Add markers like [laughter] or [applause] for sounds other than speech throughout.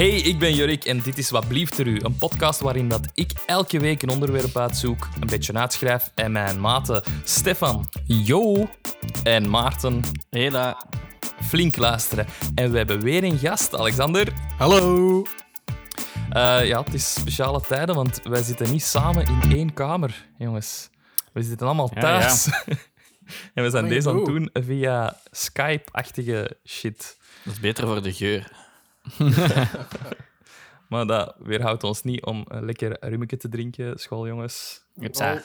Hey, ik ben Jurik en dit is Wat blieft er u, een podcast waarin dat ik elke week een onderwerp uitzoek, een beetje uitschrijf en mijn maten Stefan, Yo en Maarten Hela. flink luisteren. En we hebben weer een gast, Alexander. Hallo. Eh, ja, het is speciale tijden, want wij zitten niet samen in één kamer, jongens. We zitten allemaal Ja, thuis. [laughs] en we zijn Oh, deze aan het doen via Skype-achtige shit. Dat is beter voor de geur. [laughs] Maar dat weerhoudt ons niet om een lekker rummetje te drinken, schooljongens. Hupsa.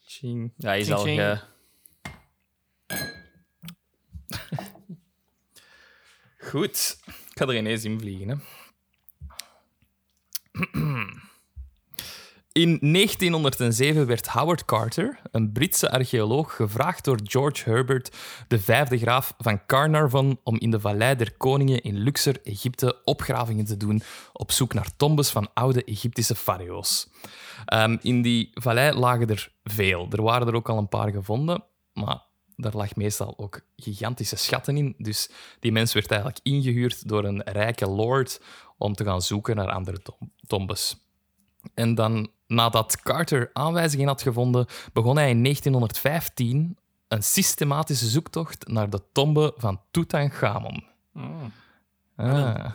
Ching. Ja, is Ching, al ching. ge... Goed, ik ga er ineens in vliegen. Hè. In 1907 werd Howard Carter, een Britse archeoloog, gevraagd door George Herbert, de vijfde graaf van Carnarvon, om in de Vallei der Koningen in Luxor, Egypte, opgravingen te doen op zoek naar tombes van oude Egyptische farao's. Ehm, in die vallei lagen er veel. Er waren er ook al een paar gevonden, maar daar lag meestal ook gigantische schatten in. Dus die mens werd eigenlijk ingehuurd door een rijke lord om te gaan zoeken naar andere tom- tombes. En dan, nadat Carter aanwijzingen had gevonden, begon hij in 1915 een systematische zoektocht naar de tombe van Tutankhamon. Ah.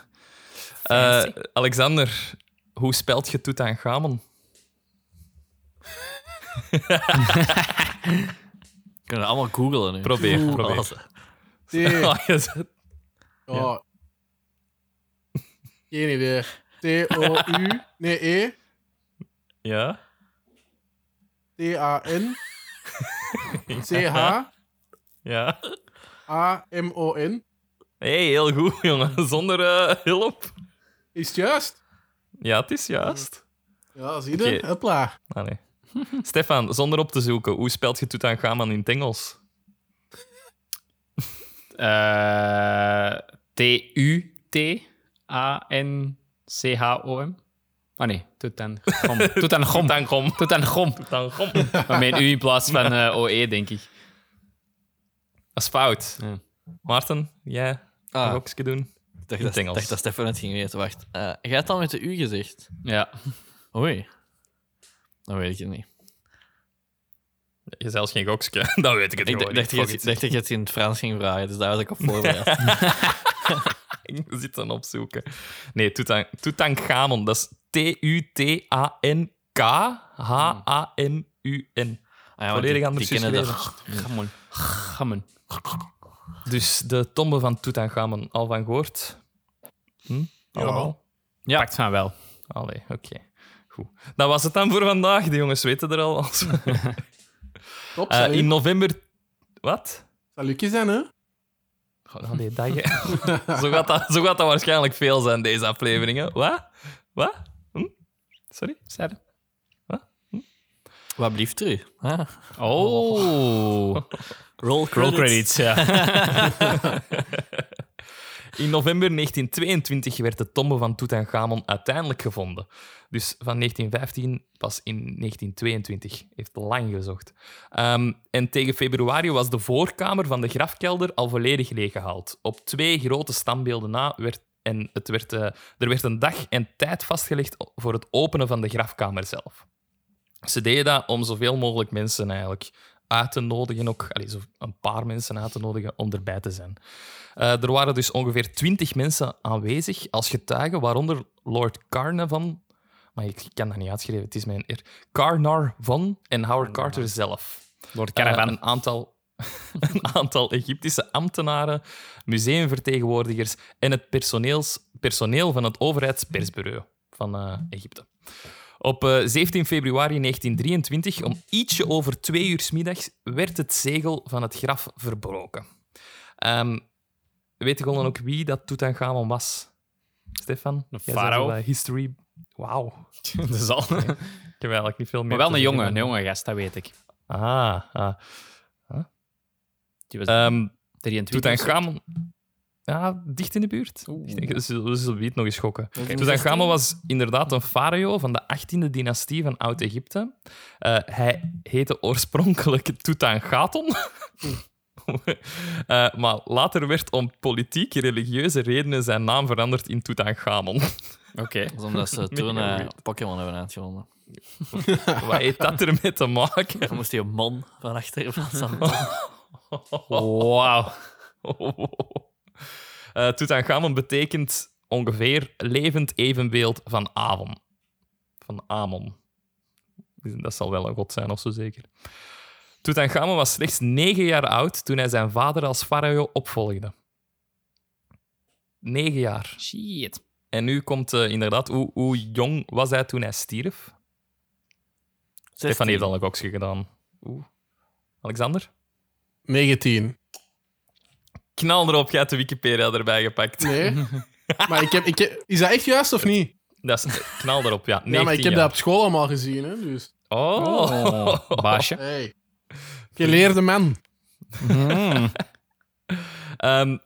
Eh, Alexander, hoe spelt je Tutankhamon? [laughs] Kunnen we allemaal googlen nu. Probeer, Oeh. probeer. [laughs] T. Oh. Geen idee. T-O-U. Nee, E. Ja? T-A-N. [laughs] C-H. Ja? A-M-O-N. hey, heel goed, [laughs] jongen. Zonder eh, hulp. Is het juist? Ja, het is juist. Ja, zie je? Oké. Hopla. Ah, nee. [laughs] Stefan, zonder op te zoeken, hoe spelt je Tutankhamon in het Engels? Eh, T-U-T-A-N-C-H-O-M. Ah nee, Tutankhamon. Tutankhamon. Tutankhamon. Tutankhamon. Tutankhamon. Maar met U in plaats van eh, OE, denk ik. Dat is fout. Ja. Maarten, jij een Ah, gokje doen? ik dacht, dat, het dacht dat Stefan het ging weten. Wacht. Eh jij hebt al met de U gezegd. Ja. Oei. Dan weet ik het niet. Je zelfs geen gokje. [laughs] Dat weet ik het Ik gewoon dacht, niet. dat je- dacht dat je het in het Frans ging vragen, dus daar was ik op [laughs] voorbereid. [laughs] Ik zit dan opzoeken. Nee, Tutan Tutankhamon. Dat is T-U-T-A-N-K-H-A-M-U-N. Ah, ja, Volledig anders die kennen geschreven. de- Gamon. Gamon. Dus de tombe van Tutankhamon, al van gehoord? Hm? Allemaal? Ja. Pakt van wel. Allee, oké. Goed. Dat was het dan voor vandaag. De jongens weten er al. [laughs] Top, salut. in november... Wat? Salutje zijn, hè? Oh, nee, dat je... [laughs] zo, gaat dat, zo gaat dat waarschijnlijk veel zijn, deze afleveringen. Wat? Wat? Hm? Sorry? Zei je? Wat blieft er u? Ah. Oh. [laughs] Roll Roll credits, ja. [laughs] [laughs] In november 1922 werd de tombe van Tutankhamon uiteindelijk gevonden. Dus van 1915 pas in 1922. Heeft lang gezocht. Ehm, en tegen februari was de voorkamer van de grafkelder al volledig leeggehaald. Op twee grote standbeelden na werd, en het werd, eh, er werd een dag en tijd vastgelegd voor het openen van de grafkamer zelf. Ze deden dat om zoveel mogelijk mensen eigenlijk uit te nodigen, ook allee, zo een paar mensen uit te nodigen om erbij te zijn. Eh, er waren dus ongeveer twintig mensen aanwezig als getuigen, waaronder Lord Carnarvon. Maar ik kan dat niet uitschrijven, het is mijn eer. Carnarvon en Howard Carter zelf. Lord Eh, Caravan. een, aantal, [laughs] een aantal Egyptische ambtenaren, museumvertegenwoordigers en het personeels, personeel van het overheidspersbureau van eh, Egypte. Op eh, 17 februari 1923, om ietsje over twee uur middags, werd het zegel van het graf verbroken. Ehm weet je gewoon ook wie dat Tutankhamon was? Stefan? Een farao. eh, history... Wauw. [laughs] Dat is al. Ik heb eigenlijk niet veel meer Maar wel een jonge, een jonge gast, dat weet ik. Ah, ah. Die was Ehm 23. Tutankhamon... Ja, dicht in de buurt. Oeh. Ik denk, we zullen nog eens schokken. Tutankhamon was inderdaad een farao van de 18e dynastie van Oud-Egypte. Eh, hij heette oorspronkelijk Tutankhaton. [laughs] Eh, maar later werd om politieke religieuze redenen zijn naam veranderd in Tutankhamon. Oké. [laughs] Omdat ze toen eh, Pokémon hebben uitgevonden. Wat heeft dat ermee te maken? Dan moest hij een man van achter in plaats van een [laughs] Wauw. Tutankhamon betekent ongeveer levend evenbeeld van Avon. Van Amon. Dus Dat zal wel een god zijn of zo zeker. Tutankhamon was slechts negen jaar oud toen hij zijn vader als farao opvolgde. Negen jaar. Shit. En nu komt eh, inderdaad, hoe, hoe jong was hij toen hij stierf? Stefan heeft al een gokje gedaan. Oeh. Alexander? 19. Knal erop, jij hebt de Wikipedia erbij gepakt. Nee. [laughs] maar ik heb, ik heb, is dat echt juist of niet? Dat is, knal erop, ja. Ja, maar ik 19 heb jaar. dat op school allemaal gezien, hè, dus... Oh. Oh, baasje. Hey. Geleerde man. Mm. [laughs] Ehm,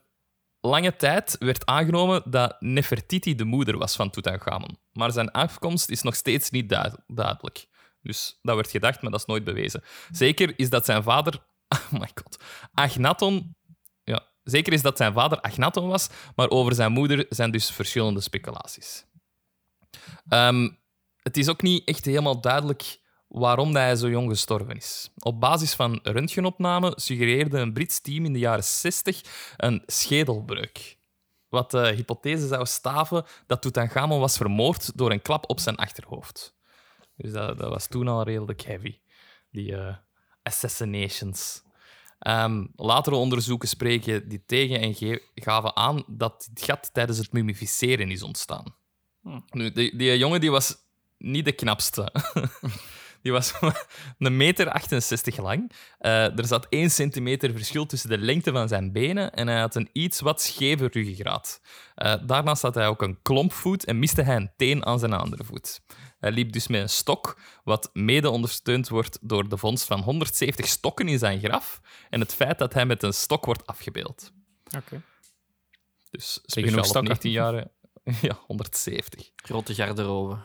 lange tijd werd aangenomen dat Nefertiti de moeder was van Tutankhamon. Maar zijn afkomst is nog steeds niet duid- duidelijk. Dus dat werd gedacht, maar dat is nooit bewezen. Zeker is dat zijn vader... [laughs] Oh my god. Agnaton... Ja, zeker is dat zijn vader Agnaton was, maar over zijn moeder zijn dus verschillende speculaties. Ehm, het is ook niet echt helemaal duidelijk waarom hij zo jong gestorven is. Op basis van röntgenopname suggereerde een Brits team in de jaren 60 een schedelbreuk. Wat de hypothese zou staven dat Tutankhamon was vermoord door een klap op zijn achterhoofd. Dus dat, dat was toen al redelijk heavy, die eh, assassinations. Ehm, latere onderzoeken spreken die tegen en gaven aan dat dit gat tijdens het mummificeren is ontstaan. Nu, die, die jongen die was niet de knapste. [laughs] Die was [laughs] een meter 68 lang. Eh, er zat 1 centimeter verschil tussen de lengte van zijn benen en hij had een iets wat scheve ruggengraat. Eh, daarnaast had hij ook een klompvoet en miste hij een teen aan zijn andere voet. Hij liep dus met een stok, wat mede ondersteund wordt door de vondst van 170 stokken in zijn graf en het feit dat hij met een stok wordt afgebeeld. Oké. Dus genoeg speciaal op stokken? 19 jaar... [laughs] Ja, 170. grote garderobe.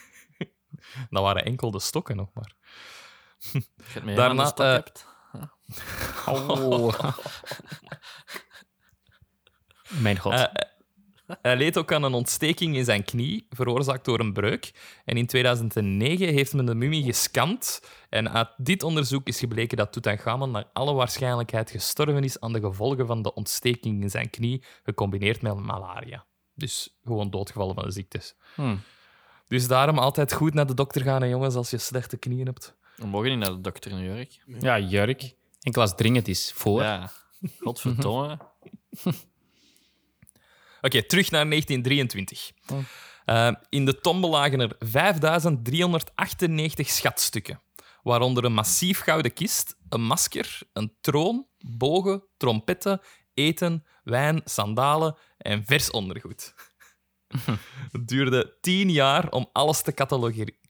[laughs] Dat waren enkel de stokken nog maar. Je Daarna, stok eh, hebt. Oh. [laughs] Mijn god. Eh, [laughs] Hij leed ook aan een ontsteking in zijn knie, veroorzaakt door een breuk. En in 2009 heeft men de mummie gescand. En uit dit onderzoek is gebleken dat Tutankhamon naar alle waarschijnlijkheid gestorven is aan de gevolgen van de ontsteking in zijn knie, gecombineerd met malaria. Dus gewoon doodgevallen van de ziektes. Hmm. Dus daarom altijd goed naar de dokter gaan, hè, jongens, als je slechte knieën hebt. We mogen niet naar de dokter in Jurk. ja, jurk. Enkel als het dringend is. Voor. Ja. Godverdomme. [laughs] Oké, terug naar 1923. Oh. Eh, in de tombe lagen er 5398 schatstukken, waaronder een massief gouden kist, een masker, een troon, bogen, trompetten, eten, wijn, sandalen en vers ondergoed. [laughs] Het duurde tien jaar om alles te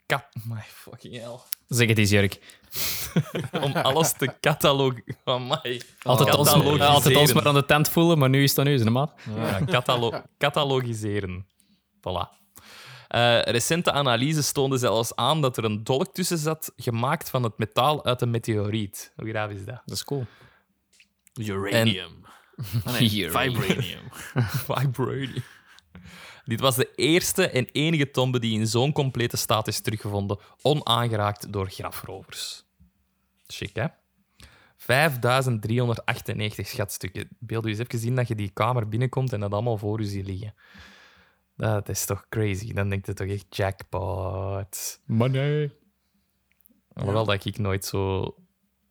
Cat My fucking hell. Zeg het eens, Jurk. [laughs] Om alles te catalogeren. Altijd, Oh, ons, catalogiseren. altijd ons maar aan de tent voelen, maar nu is dat nu zijn maat. Ja, catalo- catalogiseren. Voilà. Eh, recente analyses toonden zelfs aan dat er een dolk tussen zat, gemaakt van het metaal uit een meteoriet. Hoe graaf is dat? Dat is cool. Uranium. Ah, nee, [laughs] Uranium. vibranium. [laughs] Vibranium. Dit was de eerste en enige tombe die in zo'n complete staat is teruggevonden, onaangeraakt door grafrovers. Chic, hè? 5398 schatstukken. Beeld u eens even zien dat je die kamer binnenkomt en dat allemaal voor u ziet liggen. Dat is toch crazy. Dan denkt je toch echt jackpot. Maar nee. Alhoewel dat ik nooit zo,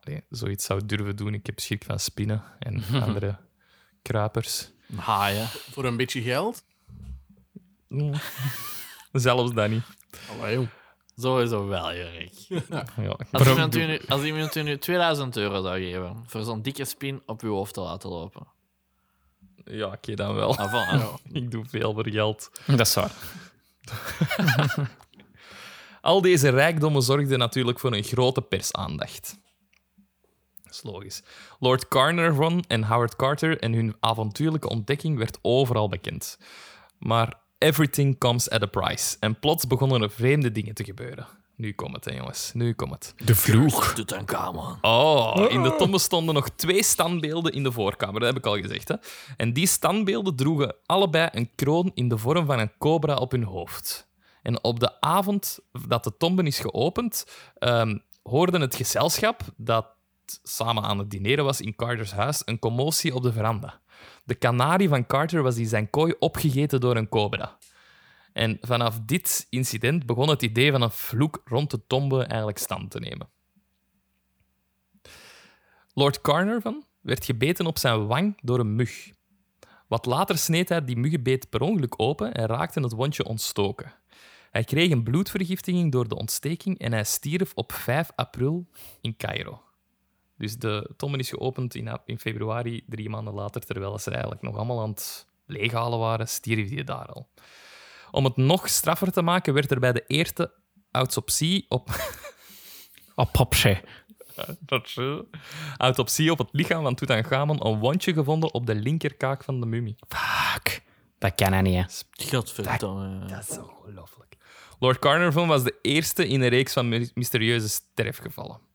allee, zoiets zou durven doen. Ik heb schrik van spinnen en [laughs] andere kruipers. Haaien. Voor een beetje geld. Ja. [laughs] Zelfs dat niet. Allee, jong. Sowieso wel, Jurk. [laughs] Ja. Als iemand, u nu, als iemand u nu 2000 euro zou geven voor zo'n dikke spin op uw hoofd te laten lopen. Ja, oké, dan wel. Ah, van, [laughs] ah. Ik doe veel voor geld. Dat is waar. Al deze rijkdommen zorgden natuurlijk voor een grote persaandacht. Dat is logisch. Lord Carnarvon en Howard Carter en hun avontuurlijke ontdekking werd overal bekend. Maar everything comes at a price. En plots begonnen er vreemde dingen te gebeuren. Nu komt het, hè, jongens. Nu komt het. De vloeg. Tutankhamon. Oh, in de tombe stonden nog twee standbeelden in de voorkamer, dat heb ik al gezegd. Hè? En die standbeelden droegen allebei een kroon in de vorm van een cobra op hun hoofd. En op de avond dat de tombe is geopend, ehm hoorde het gezelschap dat samen aan het dineren was in Carters huis een commotie op de veranda. De kanarie van Carter was in zijn kooi opgegeten door een cobra. En vanaf dit incident begon het idee van een vloek rond de tombe eigenlijk stand te nemen. Lord Carnarvon werd gebeten op zijn wang door een mug. Wat later sneed hij die muggenbeet per ongeluk open en raakte het wondje ontstoken. Hij kreeg een bloedvergiftiging door de ontsteking en hij stierf op 5 april in Cairo. Dus de tombe is geopend in, in februari, drie maanden later, terwijl ze er eigenlijk nog allemaal aan het leeghalen waren, stierf hij daar al. Om het nog straffer te maken, werd er bij de eerste autopsie op [laughs] popsje. Dat is, eh, autopsie op het lichaam van Tutankhamon een wondje gevonden op de linkerkaak van de mummie. Fuck. Dat kan hij niet, hè. Godverdomme. Dat is ongelooflijk. Lord Carnarvon was de eerste in een reeks van my- mysterieuze sterfgevallen.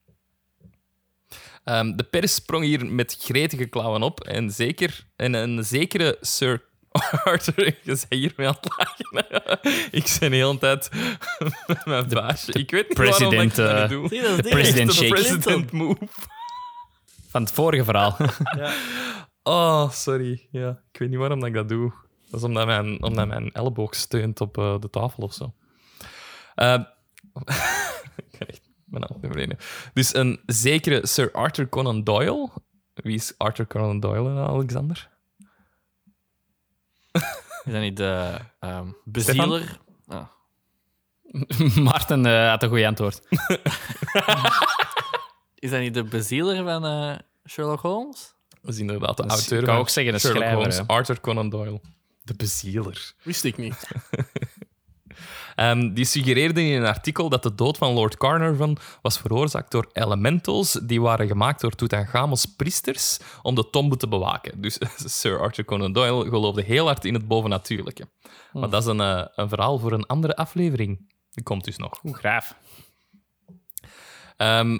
Ehm, de pers sprong hier met gretige klauwen op en, zeker, en een zekere Sir [laughs] Arthur, je bent hier mee aan het lachen. [laughs] ik ben de hele tijd met mijn baasje. Ik weet niet waarom ik president, dat eh, doe. Zie, dat is dit. President Shake. president move. Van het vorige verhaal. [laughs] Oh, sorry. Ja, ik weet niet waarom dat ik dat doe. Dat is omdat mijn, omdat mijn elleboog steunt op eh, de tafel of zo. Eh, ik echt mijn hand verleden. Dus een zekere Sir Arthur Conan Doyle. Wie is Arthur Conan Doyle, Alexander? Is dat niet de ehm, bezieler? Ah. [laughs] Maarten eh, had een goed antwoord. [laughs] Is dat niet de bezieler van eh, Sherlock Holmes? Dat is inderdaad de is- auteur ik kan ook zeggen, een Sherlock schrijver, Holmes, hè. Arthur Conan Doyle. De bezieler. Wist ik niet. [laughs] Ehm, die suggereerde in een artikel dat de dood van Lord Carnarvon was veroorzaakt door elementals die waren gemaakt door Tutankhamons priesters om de tombe te bewaken. Dus [laughs] Sir Arthur Conan Doyle geloofde heel hard in het bovennatuurlijke. Maar dat is een, eh, een verhaal voor een andere aflevering. Die komt dus nog. Oeh, graaf. Ehm,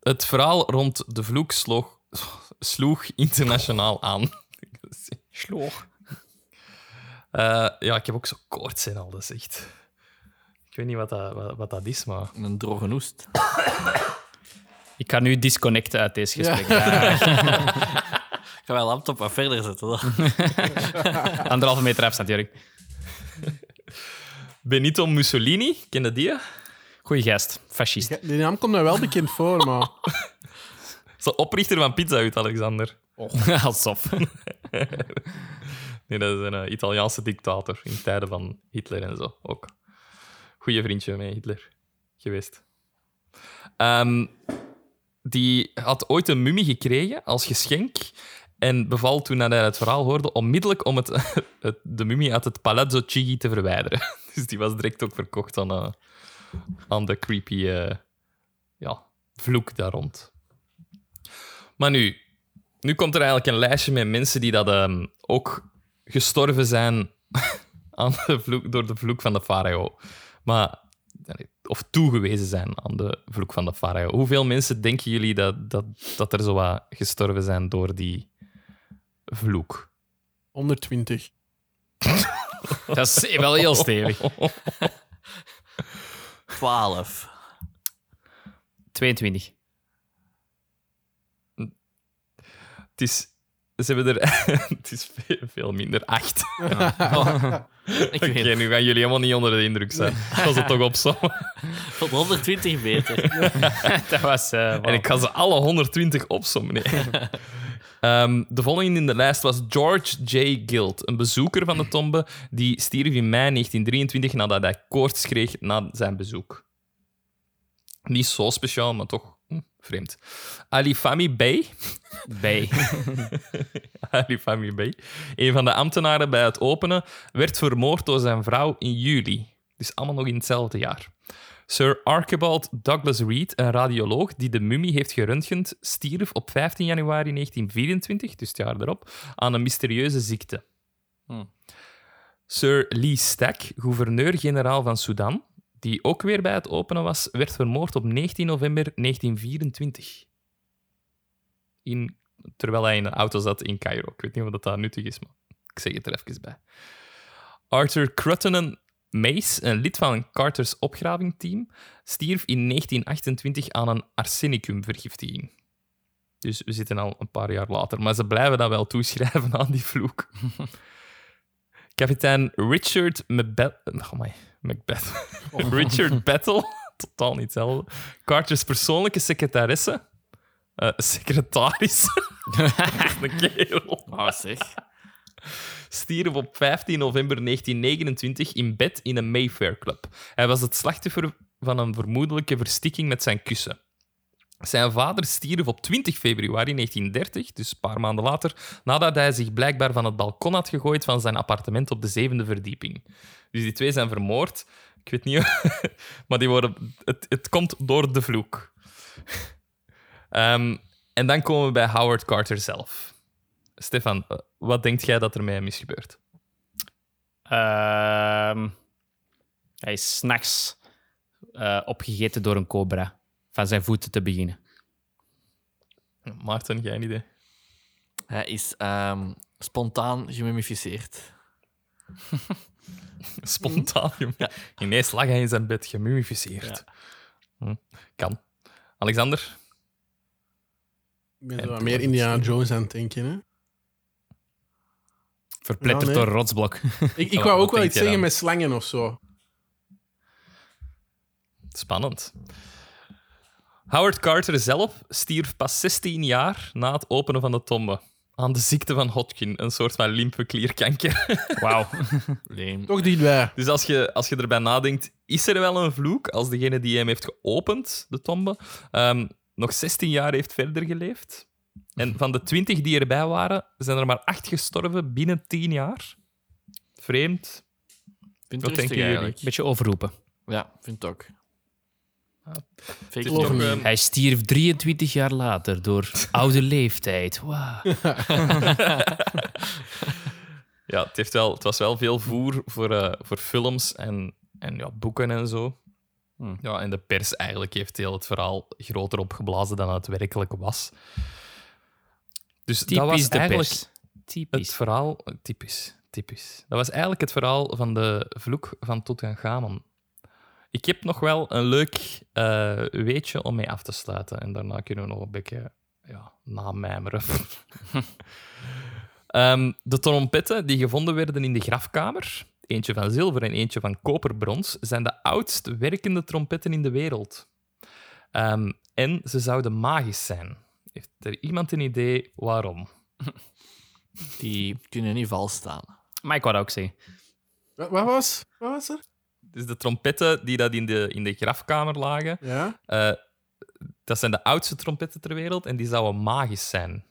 het verhaal rond de vloek sloeg, [laughs] sloeg internationaal aan. [laughs] Sloog. Eh, ja, ik heb ook zo koorts en al, dat is echt... Ik weet niet wat dat, wat, wat dat is, maar... Een droge noest. Ik ga nu disconnecten uit deze gesprek. [laughs] Ik ga mijn laptop wat verder zetten. dan. [laughs] Anderhalve meter afstand, Jurk. Benito Mussolini, ken je die? Goeie gast. Fascist. Ja, Die naam komt mij wel bekend voor, maar... [laughs] De oprichter van Pizza Hut, Alexander. Alsof. Nee, dat is een eh, Italiaanse dictator in tijden van Hitler en zo ook. Goeie vriendje met Hitler geweest. Ehm, die had ooit een mummie gekregen als geschenk en beval toen hij het verhaal hoorde onmiddellijk om het, [laughs] het, de mummie uit het Palazzo Chigi te verwijderen. [laughs] Dus die was direct ook verkocht aan, eh, aan de creepy eh, ja, vloek daar rond. Maar nu, nu komt er eigenlijk een lijstje met mensen die dat ehm, ook gestorven zijn [laughs] aan de vloek, door de vloek van de farao. Maar, of toegewezen zijn aan de vloek van de farao. Hoeveel mensen denken jullie dat, dat, dat er zo wat gestorven zijn door die vloek? 120. [laughs] Dat is wel heel stevig. 12. 22. Het is... Ze hebben er... [laughs] het is veel, veel minder. Acht. [laughs] Ik Oké, weet nu gaan jullie helemaal niet onder de indruk zijn. Dat was het toch op zo. Tot 120 beter. Dat was... eh, En ik ga ze alle 120 opsommen. Nee. [laughs] Ehm, de volgende in de lijst was George J. Guild, een bezoeker van de tombe die stierf in mei 1923 nadat hij koorts kreeg na zijn bezoek. Niet zo speciaal, maar toch vreemd. Ali Fahmy [laughs] Bey, bij. [laughs] Ali Fahmy Bey, een van de ambtenaren bij het openen, werd vermoord door zijn vrouw in juli. Dus allemaal nog in hetzelfde jaar. Sir Archibald Douglas Reed, een radioloog die de mummie heeft geröntgend, stierf op 15 januari 1924, dus het jaar erop, aan een mysterieuze ziekte. Hmm. Sir Lee Stack, gouverneur-generaal van Sudan, die ook weer bij het openen was, werd vermoord op 19 november 1924. In, terwijl hij in een auto zat in Cairo. Ik weet niet of dat, dat nuttig is, maar ik zeg het er even bij. Arthur Cruttenden Mace, een lid van Carters opgravingteam, stierf in 1928 aan een arsenicumvergiftiging. Dus we zitten al een paar jaar later. Maar ze blijven dat wel toeschrijven aan die vloek. [laughs] Kapitein Richard Macbeth... Oh my, Macbeth. [laughs] Richard Battle, totaal niet hetzelfde. Carters persoonlijke secretaresse. eh, secretaris. [laughs] Een kerel. Oh, zeg. Stierf op 15 november 1929 in bed in een Mayfair Club. Hij was het slachtoffer van een vermoedelijke verstikking met zijn kussen. Zijn vader stierf op 20 februari 1930, dus een paar maanden later, nadat hij zich blijkbaar van het balkon had gegooid van zijn appartement op de zevende verdieping. Dus die twee zijn vermoord. Ik weet niet, [laughs] maar die worden, het, komt door de vloek. Ehm, en dan komen we bij Howard Carter zelf. Stefan, eh, wat denkt jij dat er met hem is gebeurd? Ehm, hij is s'nachts eh opgegeten door een cobra. Van zijn voeten te beginnen. Maarten, geen idee. Hij is ehm, spontaan gemummificeerd. [laughs] Spontaan. Ja. [laughs] Ineens lag hij in zijn bed gemummificeerd. Hm, Kan. Alexander? Ik ben zo wat meer Indiana Jones aan het denken. Hè? Verpletterd Ja, nee. door een rotsblok. [laughs] Ik, ik wou ook wel iets zeggen dan? met slangen of zo. Spannend. Howard Carter zelf stierf pas 16 jaar na het openen van de tombe. Aan de ziekte van Hodgkin, een soort van lymfeklierkanker. [laughs] Wauw. Leem. Toch dichtbij. Dus als je, als je erbij nadenkt, is er wel een vloek als degene die hem heeft geopend, de tombe, ehm, nog 16 jaar heeft verder geleefd. En van de 20 die erbij waren, zijn er maar 8 gestorven binnen 10 jaar. Vreemd. Vind Wat het denken jullie? eigenlijk. Beetje overroepen. Ja, vind het ook. Toch, ehm, Hij stierf 23 jaar later door [laughs] oude leeftijd. Wauw. [laughs] ja, het, heeft wel, het was wel veel voer voor, eh, voor films en, en ja, boeken en zo. Hmm. Ja, en de pers eigenlijk heeft heel het verhaal groter opgeblazen dan het werkelijk was. Dus dat was Typisch de eigenlijk pers. het Typisch. verhaal... Typisch, typisch. Dat was eigenlijk het verhaal van de vloek van Tutankhamon. Ik heb nog wel een leuk eh, weetje om mee af te sluiten. En daarna kunnen we nog een beetje ja, namijmeren. [laughs] Ehm, de trompetten die gevonden werden in de grafkamer, eentje van zilver en eentje van koperbrons, zijn de oudst werkende trompetten in de wereld. Ehm, en ze zouden magisch zijn. Heeft er iemand een idee waarom? Die kunnen niet vals staan. Maar ik wou dat ook zeggen. Wat, wat was? Wat was er? Dus de trompetten die dat in de, in de grafkamer lagen, Ja? eh, dat zijn de oudste trompetten ter wereld en die zouden magisch zijn.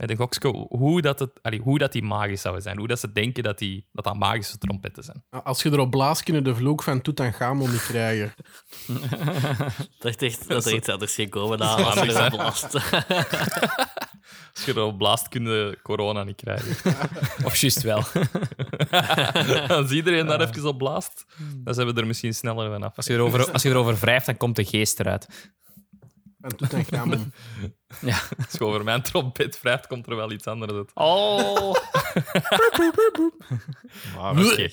En de gokske, hoe, dat het, allee, hoe dat die magisch zouden zijn. Hoe dat ze denken dat die, dat, dat magische trompetten zijn. Als je erop blaast, kunnen de vloek van Tutankhamon niet krijgen. [laughs] Dacht echt dat er iets anders ging komen Dat waar. erop blast. Als je erop blaast, kun je corona niet krijgen. [laughs] Of juist wel. [laughs] Als iedereen daar even op blaast, dan zijn we er misschien sneller vanaf. Als je erover, als je erover wrijft, dan komt de geest eruit. Van Tutankhamon. Als je over mijn trompet wrijft, komt er wel iets anders uit. Oh. [laughs] Oké.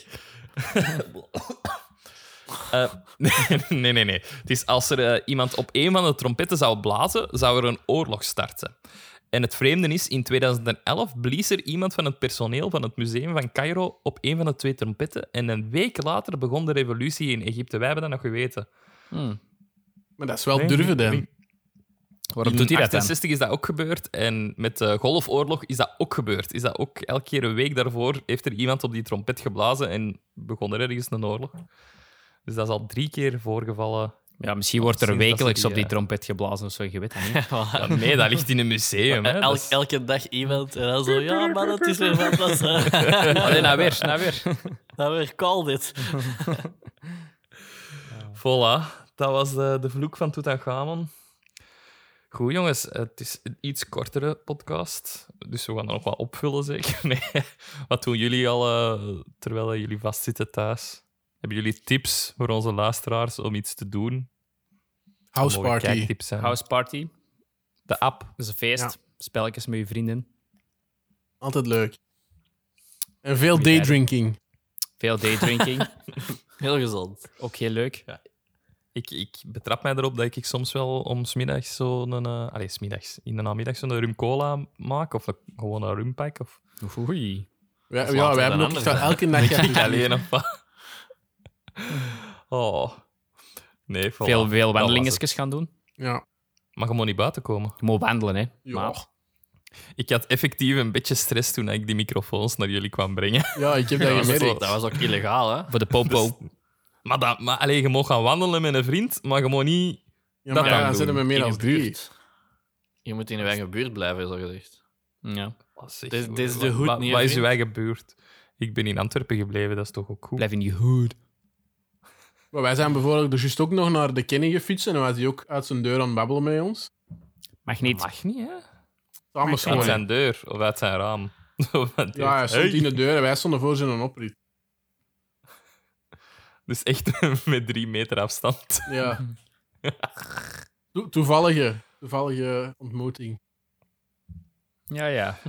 Eh, [laughs] nee, nee, nee. Het is als er eh, iemand op een van de trompetten zou blazen, zou er een oorlog starten. En het vreemde is, in 2011 blies er iemand van het personeel van het museum van Cairo op een van de twee trompetten. En een week later begon de revolutie in Egypte. Wij hebben dat nog geweten. Maar dat is wel Nee, durven nee, dan. nee. Waarom in doet hij dat dan? 68 is dat ook gebeurd. En met de Golfoorlog is dat ook gebeurd. Is dat ook elke keer een week daarvoor heeft er iemand op die trompet geblazen en begon er ergens een oorlog. Dus dat is al drie keer voorgevallen. Ja, misschien wordt er dat wekelijks die, op die eh, trompet geblazen of zo, je weet het niet. [laughs] Ja, nee, dat ligt in een museum. Hè. Elk, Dat elke dag iemand en dan zo, ja, maar het is weer wat was. [laughs] Allee, nou weer, nou weer. [laughs] Nou weer, call dit. Voilà, dat was de, de vloek van Tutankhamon. Goed, jongens, het is een iets kortere podcast. Dus we gaan er nog wat opvullen, zeker. [laughs] Nee. Wat doen jullie al eh, terwijl jullie vastzitten thuis? Hebben jullie tips voor onze luisteraars om iets te doen? House party. House party. De app. Dat is een feest. Ja. Spelletjes met je vrienden. Altijd leuk. En veel daydrinking. Veel daydrinking. [laughs] Heel gezond. Ook heel leuk. Ik, ik betrap mij erop dat ik soms wel om 's middags zo'n... eh allee, 's middags. In de namiddag zo'n rum cola maak. Of een- gewoon een rumpak. Of Oei. Ja, later wij hebben ook elke [laughs] dag... ik alleen of wat. [laughs] Oh. Nee, voilà. Veel, veel wandelingetjes gaan doen. Ja. Mag gewoon niet buiten komen. Je moet wandelen, hè. Ja. Maar Ik had effectief een beetje stress toen ik die microfoons naar jullie kwam brengen. ja, ik heb [laughs] dat Dat was, gemerkt. ook, dat was ook illegaal, hè? voor de popo. Maar, dat, maar allee, je mag gaan wandelen met een vriend, maar je mag niet... Ja, maar ja, dan zitten we meer In dan je drie. buurt. Je moet in je eigen buurt blijven, zo gezegd. Ja. Dit- dit is de hoed Wat is uw eigen buurt? Ik ben in Antwerpen gebleven, dat is toch ook goed? Blijf in je hood. Maar wij zijn bijvoorbeeld dus juist ook nog naar de Kenny gefietst en dan was hij ook uit zijn deur aan het babbelen met ons. Mag niet. Mag niet, hè? Samen Uit zijn deur of uit zijn raam. [laughs] Ja, hij stond hey. in de deur en wij stonden voor zijn oprit. Dus echt [laughs] met drie meter afstand. Ja. [laughs] To- toevallige, toevallige ontmoeting. Ja, ja.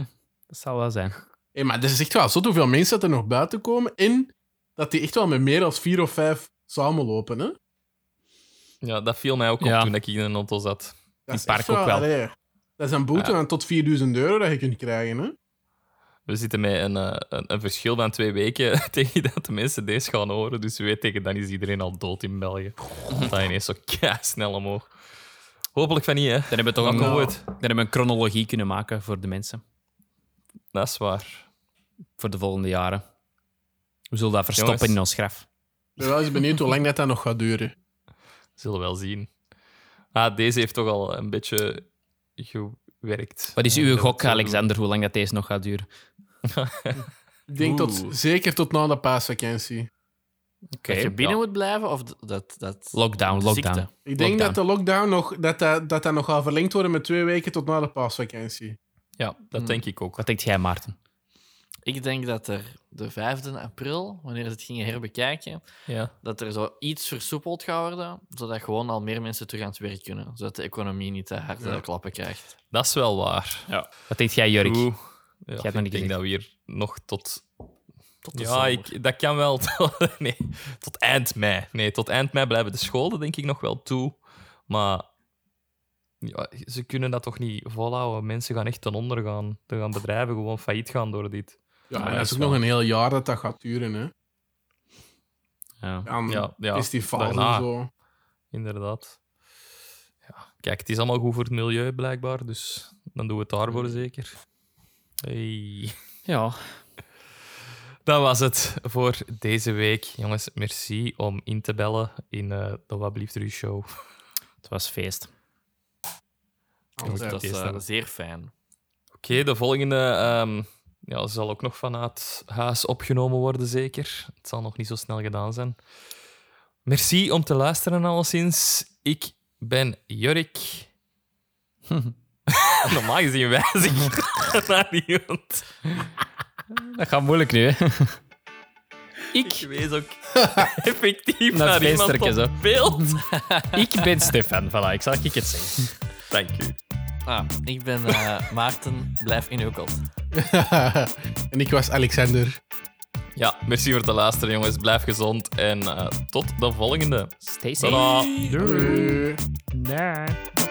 Dat zal wel zijn. Hé, maar er is echt wel zo hoeveel mensen dat er nog buiten komen en dat die echt wel met meer dan vier of vijf samenlopen. Hè? Ja, dat viel mij ook op Ja. toen ik in een auto zat. Dat is park ook wel. allee, dat is een boete Ja. van tot 4000 euro dat je kunt krijgen. Hè? We zitten met een, eh, een, een verschil van twee weken [laughs] tegen dat de mensen deze gaan horen. Dus we weten tegen dan is iedereen al dood in België. Dat ineens zo snel omhoog. Hopelijk van niet, hè. Dan hebben we toch een, Nou. dan hebben we een chronologie kunnen maken voor de mensen. Dat is waar. Voor de volgende jaren. We zullen dat verstoppen Jongens. in ons graf. Ik ben wel eens benieuwd hoe lang dat, dat nog gaat duren. Zullen we wel zien. Ah, deze heeft toch al een beetje gewerkt. Wat is uw gok, Alexander, hoe lang dat deze nog gaat duren? Ik denk tot, Oeh. zeker tot na de paasvakantie. Oké. dat je binnen ja. moet blijven of dat... dat Lockdown, de lockdown. ziekte? Ik denk Lockdown. dat de lockdown nog, dat dat, dat dat nog gaat verlengd worden met twee weken tot na de paasvakantie. Ja, dat Hmm. denk ik ook. Wat denkt jij, Maarten? Ik denk dat er de 5e april, wanneer ze het gingen herbekijken, Ja. dat er zo iets versoepeld gaat worden, zodat gewoon al meer mensen terug aan het werk kunnen. Zodat de economie niet te hard Ja. eh, klappen krijgt. Dat is wel waar. Wat denkt jij, Jurk? Oeh. Ja, ik niet denk gezegd. dat we hier nog tot... Tot de Ja, ik, dat kan wel. [laughs] nee, tot eind mei. Nee, tot eind mei blijven de scholen denk ik nog wel toe. Maar ja, ze kunnen dat toch niet volhouden. Mensen gaan echt ten onder gaan. Er gaan bedrijven gewoon failliet gaan door dit. Ja, en dat is is ook nog een heel jaar dat dat gaat duren. Hè? Ja. Ja, ja, festivals daarna. en zo. Inderdaad. Ja, kijk, het is allemaal goed voor het milieu blijkbaar. Dus dan doen we het daarvoor zeker. Hey. ja. Dat was het voor deze week. Jongens, merci om in te bellen in eh de Wat Blieft show. Het was feest. Altijd. dat is eh, dan- zeer fijn. Oké, de volgende ehm, ja, zal ook nog vanuit huis opgenomen worden, zeker. Het zal nog niet zo snel gedaan zijn. Merci om te luisteren, alleszins. Ik ben Jurk. [laughs] [laughs] Normaal gezien wijs ik [laughs] naar iemand. Dat gaat moeilijk nu, hè? Ik wees ook [laughs] effectief Naar naar, iemand op zo. beeld. Ik ben Stefan, voilà, ik zal ik het zeggen. Dank u. Ah, ik ben eh, Maarten, blijf in uw kot. en ik was Alexander. Ja, merci voor het luisteren, jongens. Blijf gezond en eh, tot de volgende. Stay safe. Tada. Doei. Nee.